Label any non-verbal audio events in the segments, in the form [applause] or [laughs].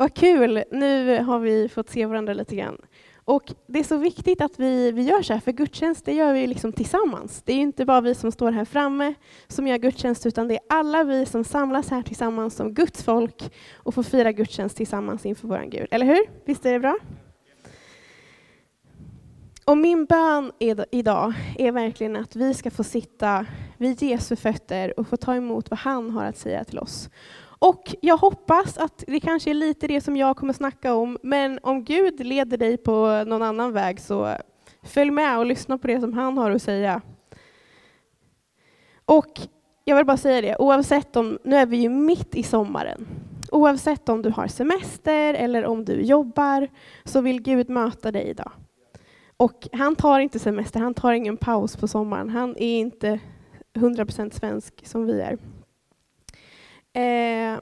Vad kul! Nu har vi fått se varandra lite grann. Och det är så viktigt att vi, vi gör så här, för gudstjänst det gör vi liksom tillsammans. Det är inte bara vi som står här framme som gör gudstjänst, utan det är alla vi som samlas här tillsammans som Guds folk och får fira gudstjänst tillsammans inför vår Gud. Eller hur? Visst är det bra? Och min bön idag är verkligen att vi ska få sitta vid Jesu fötter och få ta emot vad han har att säga till oss. Och jag hoppas att det kanske är lite det som jag kommer snacka om, men om Gud leder dig på någon annan väg så följ med och lyssna på det som han har att säga. Och jag vill bara säga det, oavsett om, nu är vi ju mitt i sommaren, oavsett om du har semester eller om du jobbar, så vill Gud möta dig idag. Och han tar inte semester, han tar ingen paus på sommaren. Han är inte 100% svensk som vi är. Eh,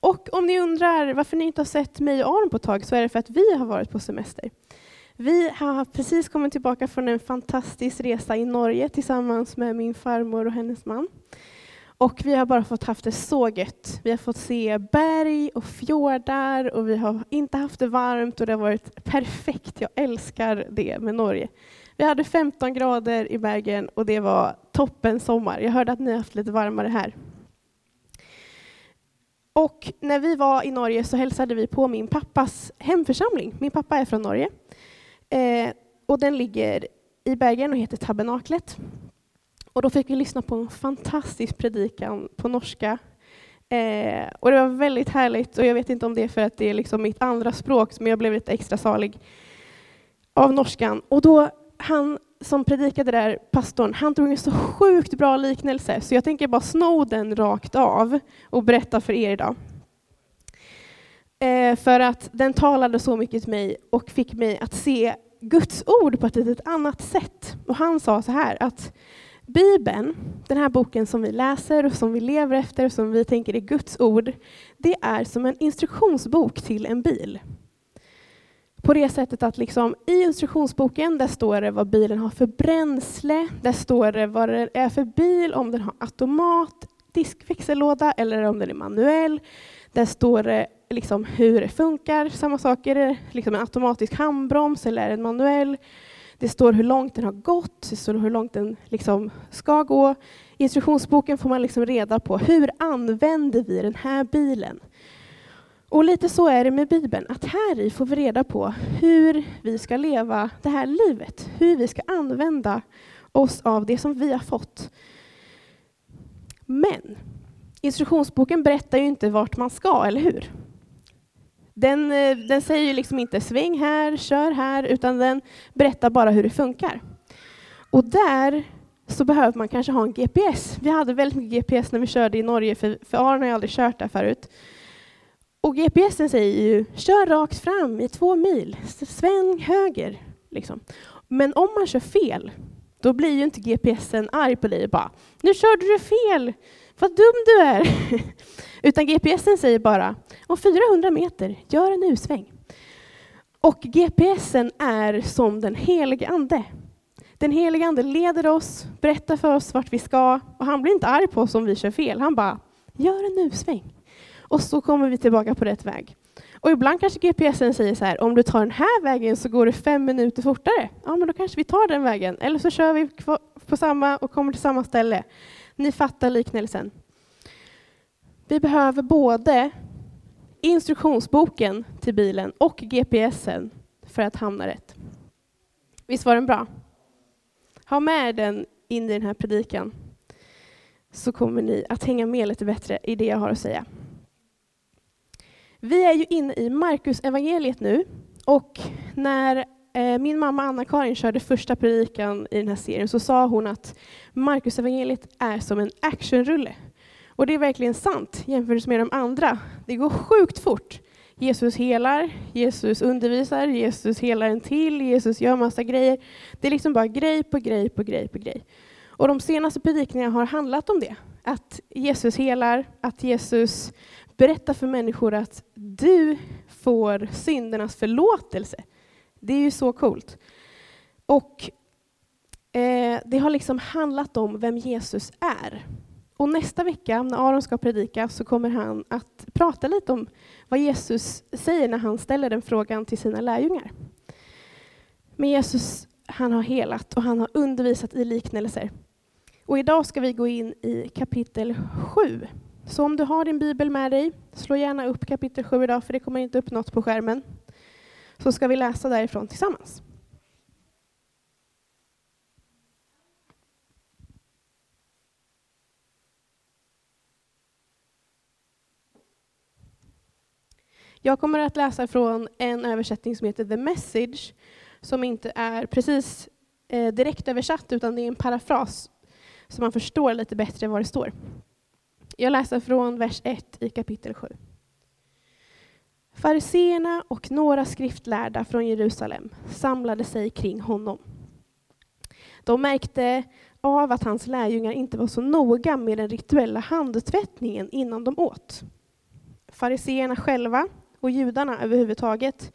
och om ni undrar varför ni inte har sett mig och Aron på ett tag så är det för att vi har varit på semester. Vi har precis kommit tillbaka från en fantastisk resa i Norge tillsammans med min farmor och hennes man. Och vi har bara fått haft det så gött. Vi har fått se berg och fjordar och vi har inte haft det varmt och det har varit perfekt. Jag älskar det med Norge. Vi hade 15 grader i Bergen och det var toppen sommar. Jag hörde att ni har haft lite varmare här. Och när vi var i Norge så hälsade vi på min pappas hemförsamling. Min pappa är från Norge. Eh, och den ligger i Bergen och heter Tabernaklet. Och då fick vi lyssna på en fantastisk predikan på norska. Eh, och det var väldigt härligt och jag vet inte om det är för att det är liksom mitt andra språk, men jag blev lite extra salig av norskan. Och då, han som predikade där, pastorn, han drog en så sjukt bra liknelse, så jag tänker bara sno den rakt av och berätta för er idag. Eh, för att den talade så mycket till mig och fick mig att se Guds ord på ett litet annat sätt. Och han sa så här att Bibeln, den här boken som vi läser och som vi lever efter, och som vi tänker är Guds ord, det är som en instruktionsbok till en bil. På det sättet att liksom, i instruktionsboken där står det vad bilen har för bränsle, där står det vad det är för bil, om den har automat, diskväxellåda eller om den är manuell. Där står det liksom hur det funkar, samma sak, är det liksom en automatisk handbroms eller är det en manuell? Det står hur långt den har gått, det står hur långt den liksom ska gå. I instruktionsboken får man liksom reda på hur använder vi den här bilen? Och lite så är det med Bibeln, att här i får vi reda på hur vi ska leva det här livet, hur vi ska använda oss av det som vi har fått. Men instruktionsboken berättar ju inte vart man ska, eller hur? Den, eh, den säger ju liksom inte sväng här, kör här, utan den berättar bara hur det funkar. Och där så behöver man kanske ha en GPS. Vi hade väldigt mycket GPS när vi körde i Norge, för, för Aron har ju aldrig kört där förut. Och GPSen säger ju kör rakt fram i två mil, sväng höger. Liksom. Men om man kör fel, då blir ju inte GPSen arg på dig och bara nu körde du fel, vad dum du är. [laughs] Utan GPSen säger bara om 400 meter, gör en U-sväng. Och GPSen är som den helige Ande. Den helige Ande leder oss, berättar för oss vart vi ska och han blir inte arg på oss om vi kör fel. Han bara, gör en U-sväng. Och så kommer vi tillbaka på rätt väg. Och ibland kanske GPSen säger så här, om du tar den här vägen så går det fem minuter fortare. Ja, men då kanske vi tar den vägen. Eller så kör vi på samma och kommer till samma ställe. Ni fattar liknelsen. Vi behöver både instruktionsboken till bilen och GPSen för att hamna rätt. Visst var den bra? Ha med den in i den här predikan så kommer ni att hänga med lite bättre i det jag har att säga. Vi är ju inne i Markus evangeliet nu och när eh, min mamma Anna-Karin körde första predikan i den här serien så sa hon att Markus evangeliet är som en actionrulle. Och det är verkligen sant jämfört med de andra. Det går sjukt fort. Jesus helar, Jesus undervisar, Jesus helar en till, Jesus gör massa grejer. Det är liksom bara grej på grej på grej på grej. Och de senaste predikningarna har handlat om det. Att Jesus helar, att Jesus berätta för människor att du får syndernas förlåtelse. Det är ju så coolt. Och eh, det har liksom handlat om vem Jesus är. Och nästa vecka när Aron ska predika så kommer han att prata lite om vad Jesus säger när han ställer den frågan till sina lärjungar. Men Jesus han har helat och han har undervisat i liknelser. Och idag ska vi gå in i kapitel 7. Så om du har din bibel med dig, slå gärna upp kapitel 7 idag, för det kommer inte upp något på skärmen. Så ska vi läsa därifrån tillsammans. Jag kommer att läsa från en översättning som heter The Message, som inte är precis eh, direkt översatt, utan det är en parafras, så man förstår lite bättre vad det står. Jag läser från vers 1 i kapitel 7. Fariseerna och några skriftlärda från Jerusalem samlade sig kring honom. De märkte av att hans lärjungar inte var så noga med den rituella handtvättningen innan de åt. Fariseerna själva och judarna överhuvudtaget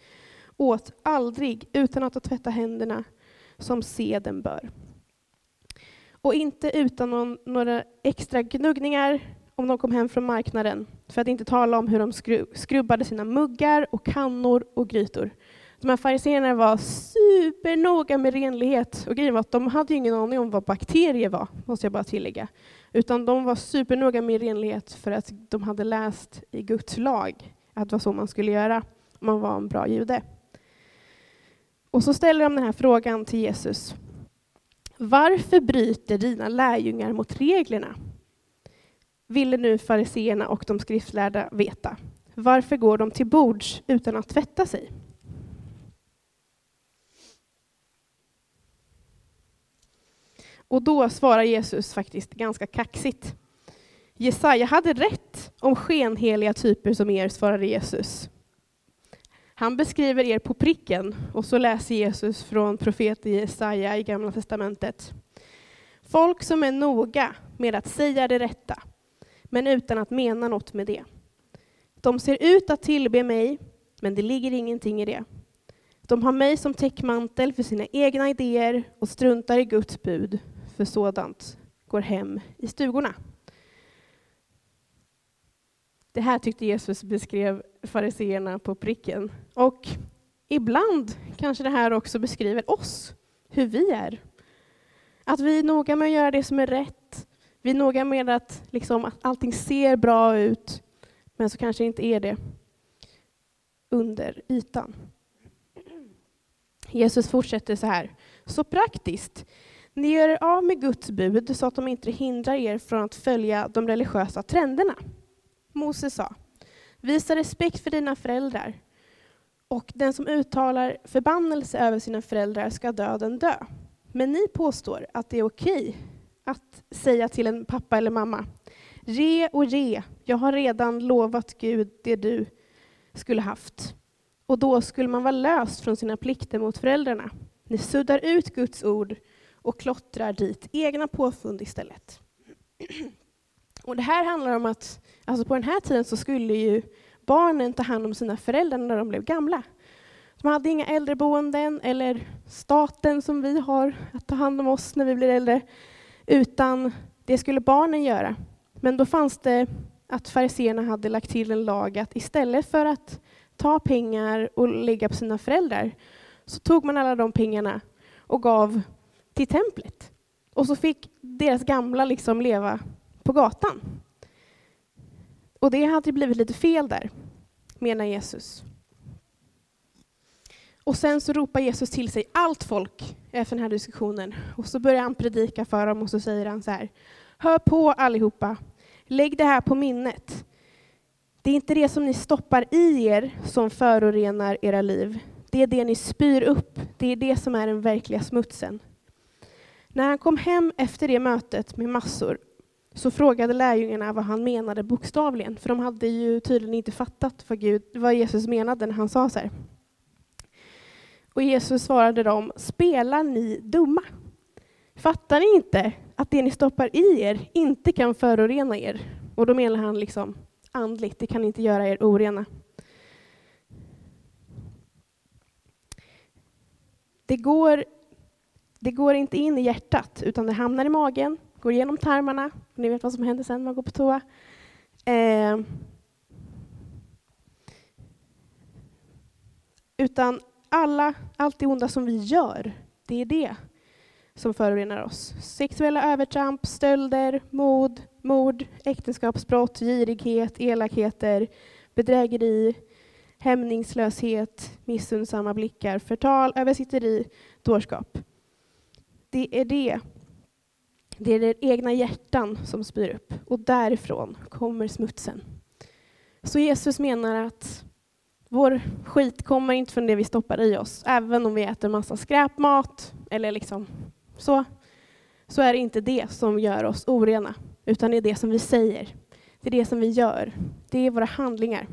åt aldrig utan att tvätta händerna som seden bör. Och inte utan någon, några extra gnuggningar om de kom hem från marknaden, för att inte tala om hur de skrubbade sina muggar och kannor och grytor. De här fariséerna var supernoga med renlighet. Och grejen var att de hade ingen aning om vad bakterier var, måste jag bara tillägga. Utan de var supernoga med renlighet för att de hade läst i Guds lag att det var så man skulle göra om man var en bra jude. Och så ställer de den här frågan till Jesus. Varför bryter dina lärjungar mot reglerna? Ville nu fariseerna och de skriftlärda veta. Varför går de till bords utan att tvätta sig? Och då svarar Jesus faktiskt ganska kaxigt. Jesaja hade rätt om skenheliga typer som er, svarade Jesus. Han beskriver er på pricken och så läser Jesus från profeten Jesaja i Gamla testamentet. Folk som är noga med att säga det rätta, men utan att mena något med det. De ser ut att tillbe mig, men det ligger ingenting i det. De har mig som täckmantel för sina egna idéer och struntar i Guds bud, för sådant går hem i stugorna. Det här tyckte Jesus beskrev fariseerna på pricken. Och ibland kanske det här också beskriver oss, hur vi är. Att vi är noga med att göra det som är rätt. Vi är noga med att, liksom, att allting ser bra ut, men så kanske inte är det under ytan. Jesus fortsätter så här. Så praktiskt. Ni gör er av med Guds bud så att de inte hindrar er från att följa de religiösa trenderna. Mose sa, visa respekt för dina föräldrar och den som uttalar förbannelse över sina föräldrar ska döden dö. Men ni påstår att det är okej att säga till en pappa eller mamma, ge och ge. jag har redan lovat Gud det du skulle haft. Och då skulle man vara löst från sina plikter mot föräldrarna. Ni suddar ut Guds ord och klottrar dit egna påfund istället. [clears throat] Och det här handlar om att alltså på den här tiden så skulle ju barnen ta hand om sina föräldrar när de blev gamla. De hade inga äldreboenden eller staten som vi har att ta hand om oss när vi blir äldre, utan det skulle barnen göra. Men då fanns det att fariseerna hade lagt till en lag att istället för att ta pengar och lägga på sina föräldrar så tog man alla de pengarna och gav till templet. Och så fick deras gamla liksom leva på gatan. Och det hade blivit lite fel där, menar Jesus. Och sen så ropar Jesus till sig allt folk efter den här diskussionen. Och så börjar han predika för dem och så säger han så här. Hör på allihopa, lägg det här på minnet. Det är inte det som ni stoppar i er som förorenar era liv. Det är det ni spyr upp, det är det som är den verkliga smutsen. När han kom hem efter det mötet med massor så frågade lärjungarna vad han menade bokstavligen, för de hade ju tydligen inte fattat vad, Gud, vad Jesus menade när han sa så här. Och Jesus svarade dem, spelar ni dumma? Fattar ni inte att det ni stoppar i er inte kan förorena er? Och då menar han liksom andligt, det kan inte göra er orena. Det går, det går inte in i hjärtat, utan det hamnar i magen går igenom tarmarna. Ni vet vad som händer sen när man går på toa. Eh, utan alla, allt det onda som vi gör, det är det som förorenar oss. Sexuella övertramp, stölder, mord, mord, äktenskapsbrott, girighet, elakheter, bedrägeri, hämningslöshet, missundsamma blickar, förtal, översitteri, dårskap. Det är det. Det är det egna hjärtan som spyr upp och därifrån kommer smutsen. Så Jesus menar att vår skit kommer inte från det vi stoppar i oss, även om vi äter massa skräpmat eller liksom så, så är det inte det som gör oss orena, utan det är det som vi säger. Det är det som vi gör. Det är våra handlingar.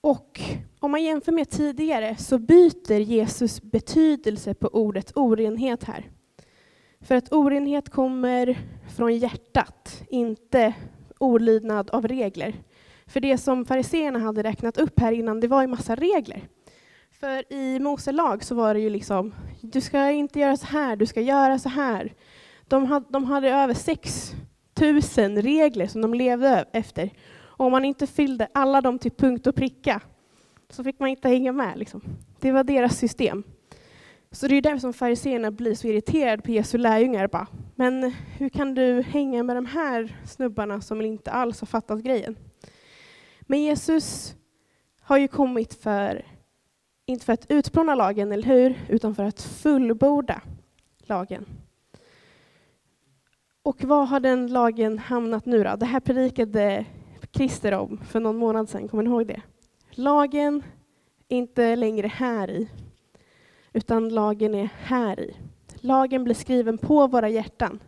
Och om man jämför med tidigare så byter Jesus betydelse på ordet orenhet här. För att orenhet kommer från hjärtat, inte olydnad av regler. För det som fariseerna hade räknat upp här innan, det var ju massa regler. För i Mose lag så var det ju liksom, du ska inte göra så här, du ska göra så här. De hade, de hade över 6 000 regler som de levde efter. Och om man inte fyllde alla dem till punkt och pricka så fick man inte hänga med. Liksom. Det var deras system. Så det är därför som fariséerna blir så irriterade på Jesu lärjungar. Bara, Men hur kan du hänga med de här snubbarna som inte alls har fattat grejen? Men Jesus har ju kommit för, inte för att utplåna lagen, eller hur? Utan för att fullborda lagen. Och var har den lagen hamnat nu då? Det här predikade Christer om för någon månad sedan, kommer ni ihåg det? Lagen är inte längre här i, utan lagen är här i. Lagen blir skriven på våra hjärtan.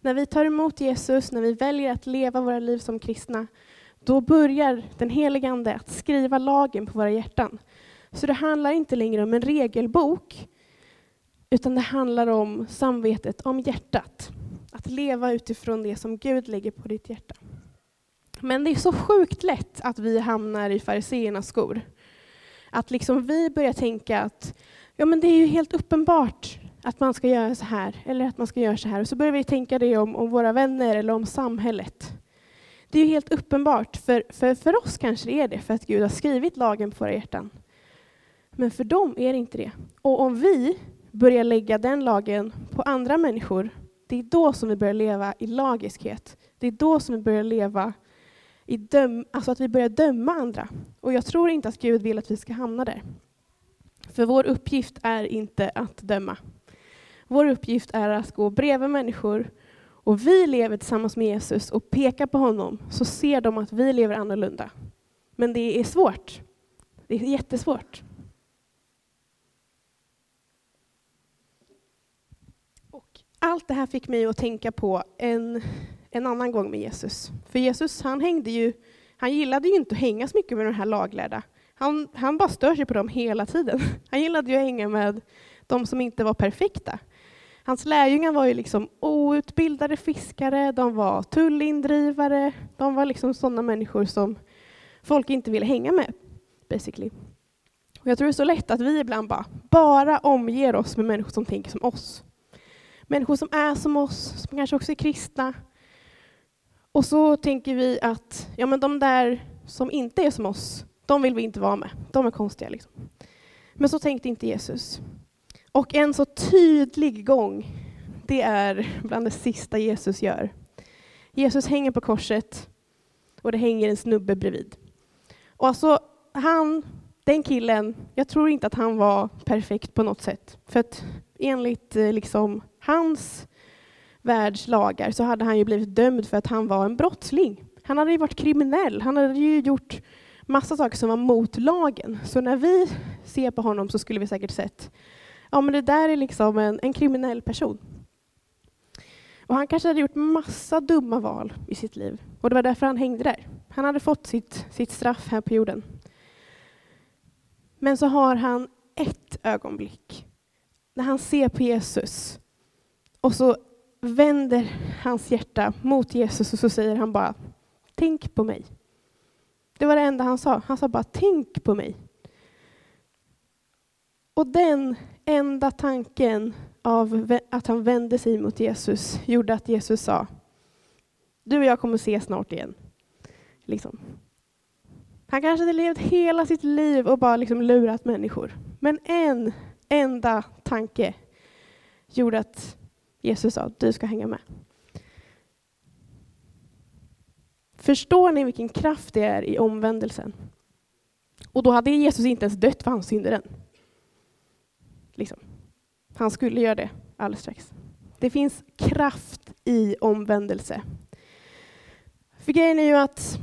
När vi tar emot Jesus, när vi väljer att leva våra liv som kristna, då börjar den helige Ande att skriva lagen på våra hjärtan. Så det handlar inte längre om en regelbok, utan det handlar om samvetet, om hjärtat. Att leva utifrån det som Gud lägger på ditt hjärta. Men det är så sjukt lätt att vi hamnar i fariseernas skor. Att liksom vi börjar tänka att ja, men det är ju helt uppenbart att man ska göra så här, eller att man ska göra så här. Och så börjar vi tänka det om, om våra vänner eller om samhället. Det är ju helt uppenbart, för, för, för oss kanske det är det, för att Gud har skrivit lagen på våra hjärtan. Men för dem är det inte det. Och om vi börjar lägga den lagen på andra människor, det är då som vi börjar leva i lagiskhet. Det är då som vi börjar leva i döm, alltså att vi börjar döma andra. Och jag tror inte att Gud vill att vi ska hamna där. För vår uppgift är inte att döma. Vår uppgift är att gå bredvid människor och vi lever tillsammans med Jesus och pekar på honom så ser de att vi lever annorlunda. Men det är svårt. Det är jättesvårt. Och allt det här fick mig att tänka på en en annan gång med Jesus. För Jesus han hängde ju, han gillade ju inte att hänga så mycket med de här laglärda. Han, han bara stör sig på dem hela tiden. [laughs] Han gillade ju att hänga med de som inte var perfekta. Hans lärjungar var ju liksom outbildade fiskare, de var tullindrivare, de var liksom sådana människor som folk inte ville hänga med, basically. Och jag tror det är så lätt att vi ibland bara, bara omger oss med människor som tänker som oss. Människor som är som oss, som kanske också är kristna, och så tänker vi att ja, men de där som inte är som oss, de vill vi inte vara med. De är konstiga. Liksom. Men så tänkte inte Jesus. Och en så tydlig gång, det är bland det sista Jesus gör. Jesus hänger på korset och det hänger en snubbe bredvid. Och alltså, han, den killen, jag tror inte att han var perfekt på något sätt. För att enligt eh, liksom, hans världslagar så hade han ju blivit dömd för att han var en brottsling. Han hade ju varit kriminell, han hade ju gjort massa saker som var mot lagen. Så när vi ser på honom så skulle vi säkert sett, ja men det där är liksom en, en kriminell person. Och han kanske hade gjort massa dumma val i sitt liv och det var därför han hängde där. Han hade fått sitt, sitt straff här på jorden. Men så har han ett ögonblick när han ser på Jesus och så vänder hans hjärta mot Jesus och så säger han bara Tänk på mig. Det var det enda han sa. Han sa bara tänk på mig. Och den enda tanken av att han vände sig mot Jesus gjorde att Jesus sa Du och jag kommer ses snart igen. Liksom. Han kanske hade levt hela sitt liv och bara liksom lurat människor. Men en enda tanke gjorde att Jesus sa du ska hänga med. Förstår ni vilken kraft det är i omvändelsen? Och då hade Jesus inte ens dött för hans synder än. Liksom. Han skulle göra det alldeles strax. Det finns kraft i omvändelse. För grejen är ju att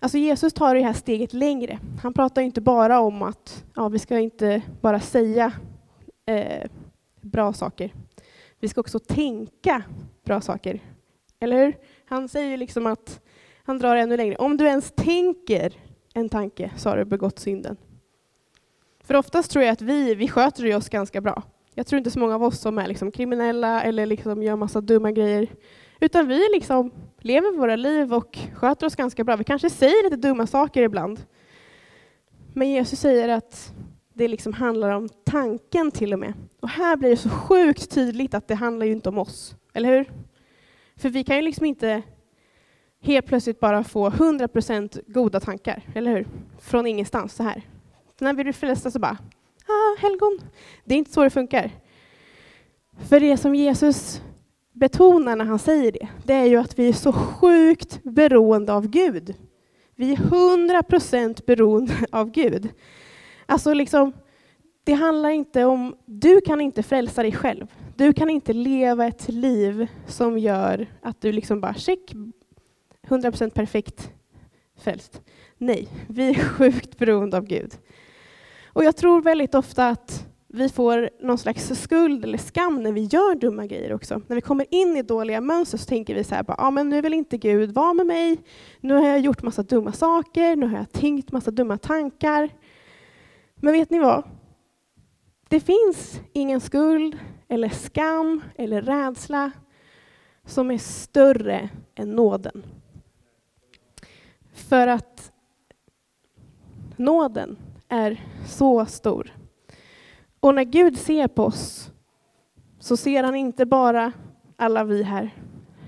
alltså Jesus tar det här steget längre. Han pratar inte bara om att ja, vi ska inte bara säga eh, bra saker. Vi ska också tänka bra saker. Eller hur? Han säger liksom att han drar ännu längre. Om du ens tänker en tanke så har du begått synden. För oftast tror jag att vi, vi sköter oss ganska bra. Jag tror inte så många av oss som är liksom kriminella eller liksom gör massa dumma grejer. Utan vi liksom lever våra liv och sköter oss ganska bra. Vi kanske säger lite dumma saker ibland. Men Jesus säger att det liksom handlar om tanken till och med. Och här blir det så sjukt tydligt att det handlar ju inte om oss. Eller hur? För vi kan ju liksom inte helt plötsligt bara få 100% goda tankar, eller hur? Från ingenstans så här. När vi blir frälsta så bara, ah, helgon. Det är inte så det funkar. För det som Jesus betonar när han säger det, det är ju att vi är så sjukt beroende av Gud. Vi är 100% beroende [laughs] av Gud. Alltså liksom, det handlar inte om, du kan inte frälsa dig själv. Du kan inte leva ett liv som gör att du liksom bara, check, 100% perfekt frälst. Nej, vi är sjukt beroende av Gud. Och jag tror väldigt ofta att vi får någon slags skuld eller skam när vi gör dumma grejer också. När vi kommer in i dåliga mönster så tänker vi så här, ja men nu vill inte Gud vara med mig. Nu har jag gjort massa dumma saker, nu har jag tänkt massa dumma tankar. Men vet ni vad? Det finns ingen skuld eller skam eller rädsla som är större än nåden. För att nåden är så stor. Och när Gud ser på oss så ser han inte bara alla vi här,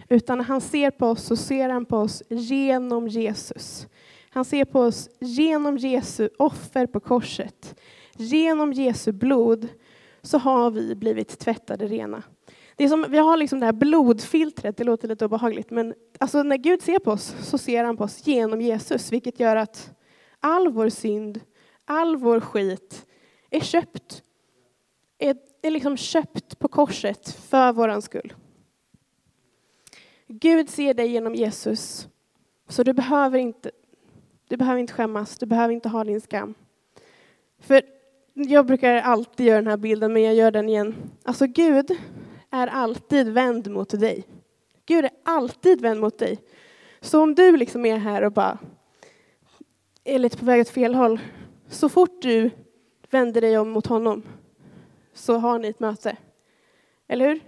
utan när han ser på oss så ser han på oss genom Jesus. Han ser på oss genom Jesu offer på korset. Genom Jesu blod så har vi blivit tvättade rena. Det är som, vi har liksom det här blodfiltret, det låter lite obehagligt, men alltså när Gud ser på oss så ser han på oss genom Jesus, vilket gör att all vår synd, all vår skit är köpt. Är, är liksom köpt på korset för våran skull. Gud ser dig genom Jesus, så du behöver inte, du behöver inte skämmas, du behöver inte ha din skam. För jag brukar alltid göra den här bilden, men jag gör den igen. Alltså Gud är alltid vänd mot dig. Gud är alltid vänd mot dig. Så om du liksom är här och bara är lite på väg åt fel håll, så fort du vänder dig om mot honom så har ni ett möte. Eller hur?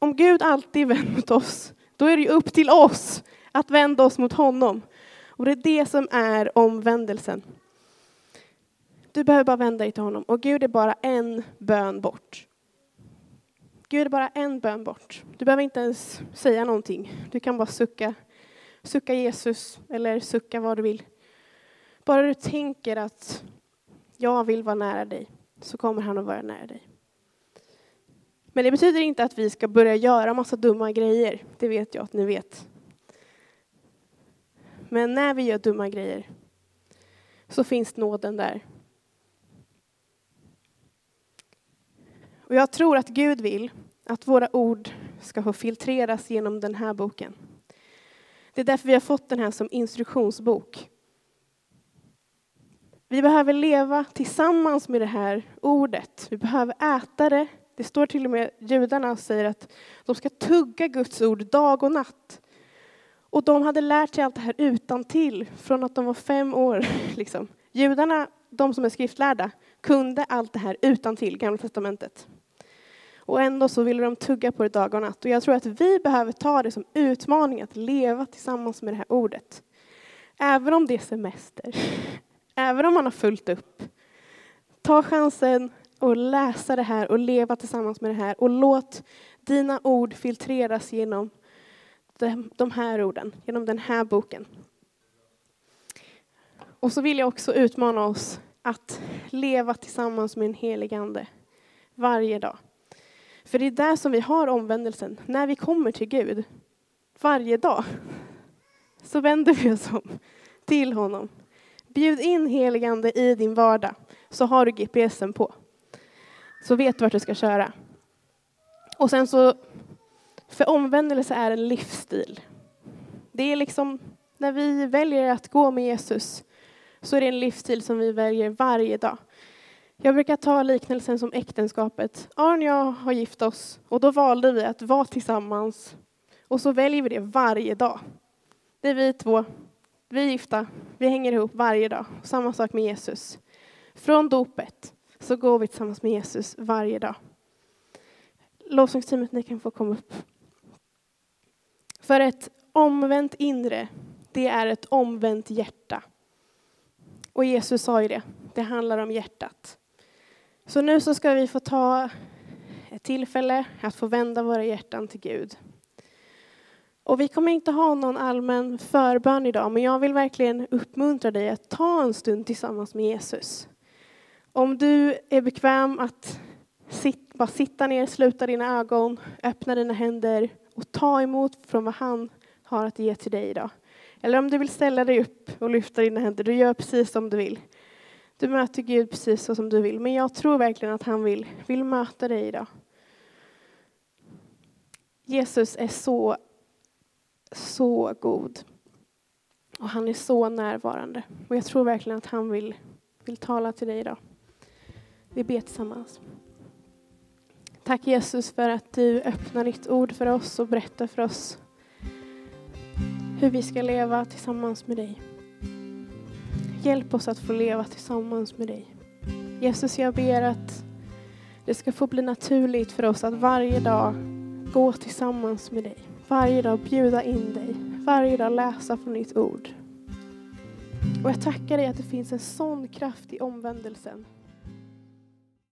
Om Gud alltid är vänd mot oss, då är det ju upp till oss att vända oss mot honom. Och det är det som är omvändelsen. Du behöver bara vända dig till honom och Gud är bara en bön bort. Gud är bara en bön bort. Du behöver inte ens säga någonting. Du kan bara sucka, sucka Jesus eller sucka vad du vill. Bara du tänker att jag vill vara nära dig så kommer han att vara nära dig. Men det betyder inte att vi ska börja göra massa dumma grejer. Det vet jag att ni vet. Men när vi gör dumma grejer så finns nåden där. Och jag tror att Gud vill att våra ord ska få filtreras genom den här boken. Det är därför vi har fått den här som instruktionsbok. Vi behöver leva tillsammans med det här ordet. Vi behöver äta det. Det står till och med, judarna säger att de ska tugga Guds ord dag och natt. Och de hade lärt sig allt det här utan till från att de var fem år. [laughs] Liksom. Judarna, de som är skriftlärda, kunde allt det här utan till Gamla Testamentet. Och ändå så ville de tugga på det dag och natt. Och jag tror att vi behöver ta det som utmaning att leva tillsammans med det här ordet. Även om det är semester, [laughs] även om man har fullt upp. Ta chansen och läsa det här och leva tillsammans med det här. Och låt dina ord filtreras genom de här orden, genom den här boken. Och så vill jag också utmana oss att leva tillsammans med en helig Ande varje dag. För det är där som vi har omvändelsen, när vi kommer till Gud. Varje dag så vänder vi oss om till honom. Bjud in heligande i din vardag, så har du GPSen på. Så vet du vart du ska köra. Och sen så, för omvändelse är en livsstil. Det är liksom, när vi väljer att gå med Jesus, så är det en livsstil som vi väljer varje dag. Jag brukar ta liknelsen som äktenskapet. Arn och jag har gift oss och då valde vi att vara tillsammans. Och så väljer vi det varje dag. Det är vi två, vi är gifta, vi hänger ihop varje dag. Samma sak med Jesus. Från dopet så går vi tillsammans med Jesus varje dag. Lovsångsteamet, ni kan få komma upp. För ett omvänt inre, det är ett omvänt hjärta. Och Jesus sa ju det, det handlar om hjärtat. Så nu så ska vi få ta ett tillfälle att få vända våra hjärtan till Gud. Och vi kommer inte ha någon allmän förbön idag, men jag vill verkligen uppmuntra dig att ta en stund tillsammans med Jesus. Om du är bekväm att sit, bara sitta ner, sluta dina ögon, öppna dina händer och ta emot från vad han har att ge till dig idag. Eller om du vill ställa dig upp och lyfta dina händer, du gör precis som du vill. Du möter Gud precis så som du vill, men jag tror verkligen att han vill, vill möta dig idag. Jesus är så, så god. Och han är så närvarande. Och jag tror verkligen att han vill, vill tala till dig idag. Vi ber tillsammans. Tack Jesus för att du öppnar ditt ord för oss och berättar för oss hur vi ska leva tillsammans med dig. Hjälp oss att få leva tillsammans med dig. Jesus, jag ber att det ska få bli naturligt för oss att varje dag gå tillsammans med dig. Varje dag bjuda in dig. Varje dag läsa från ditt ord. Och jag tackar dig att det finns en sån kraft i omvändelsen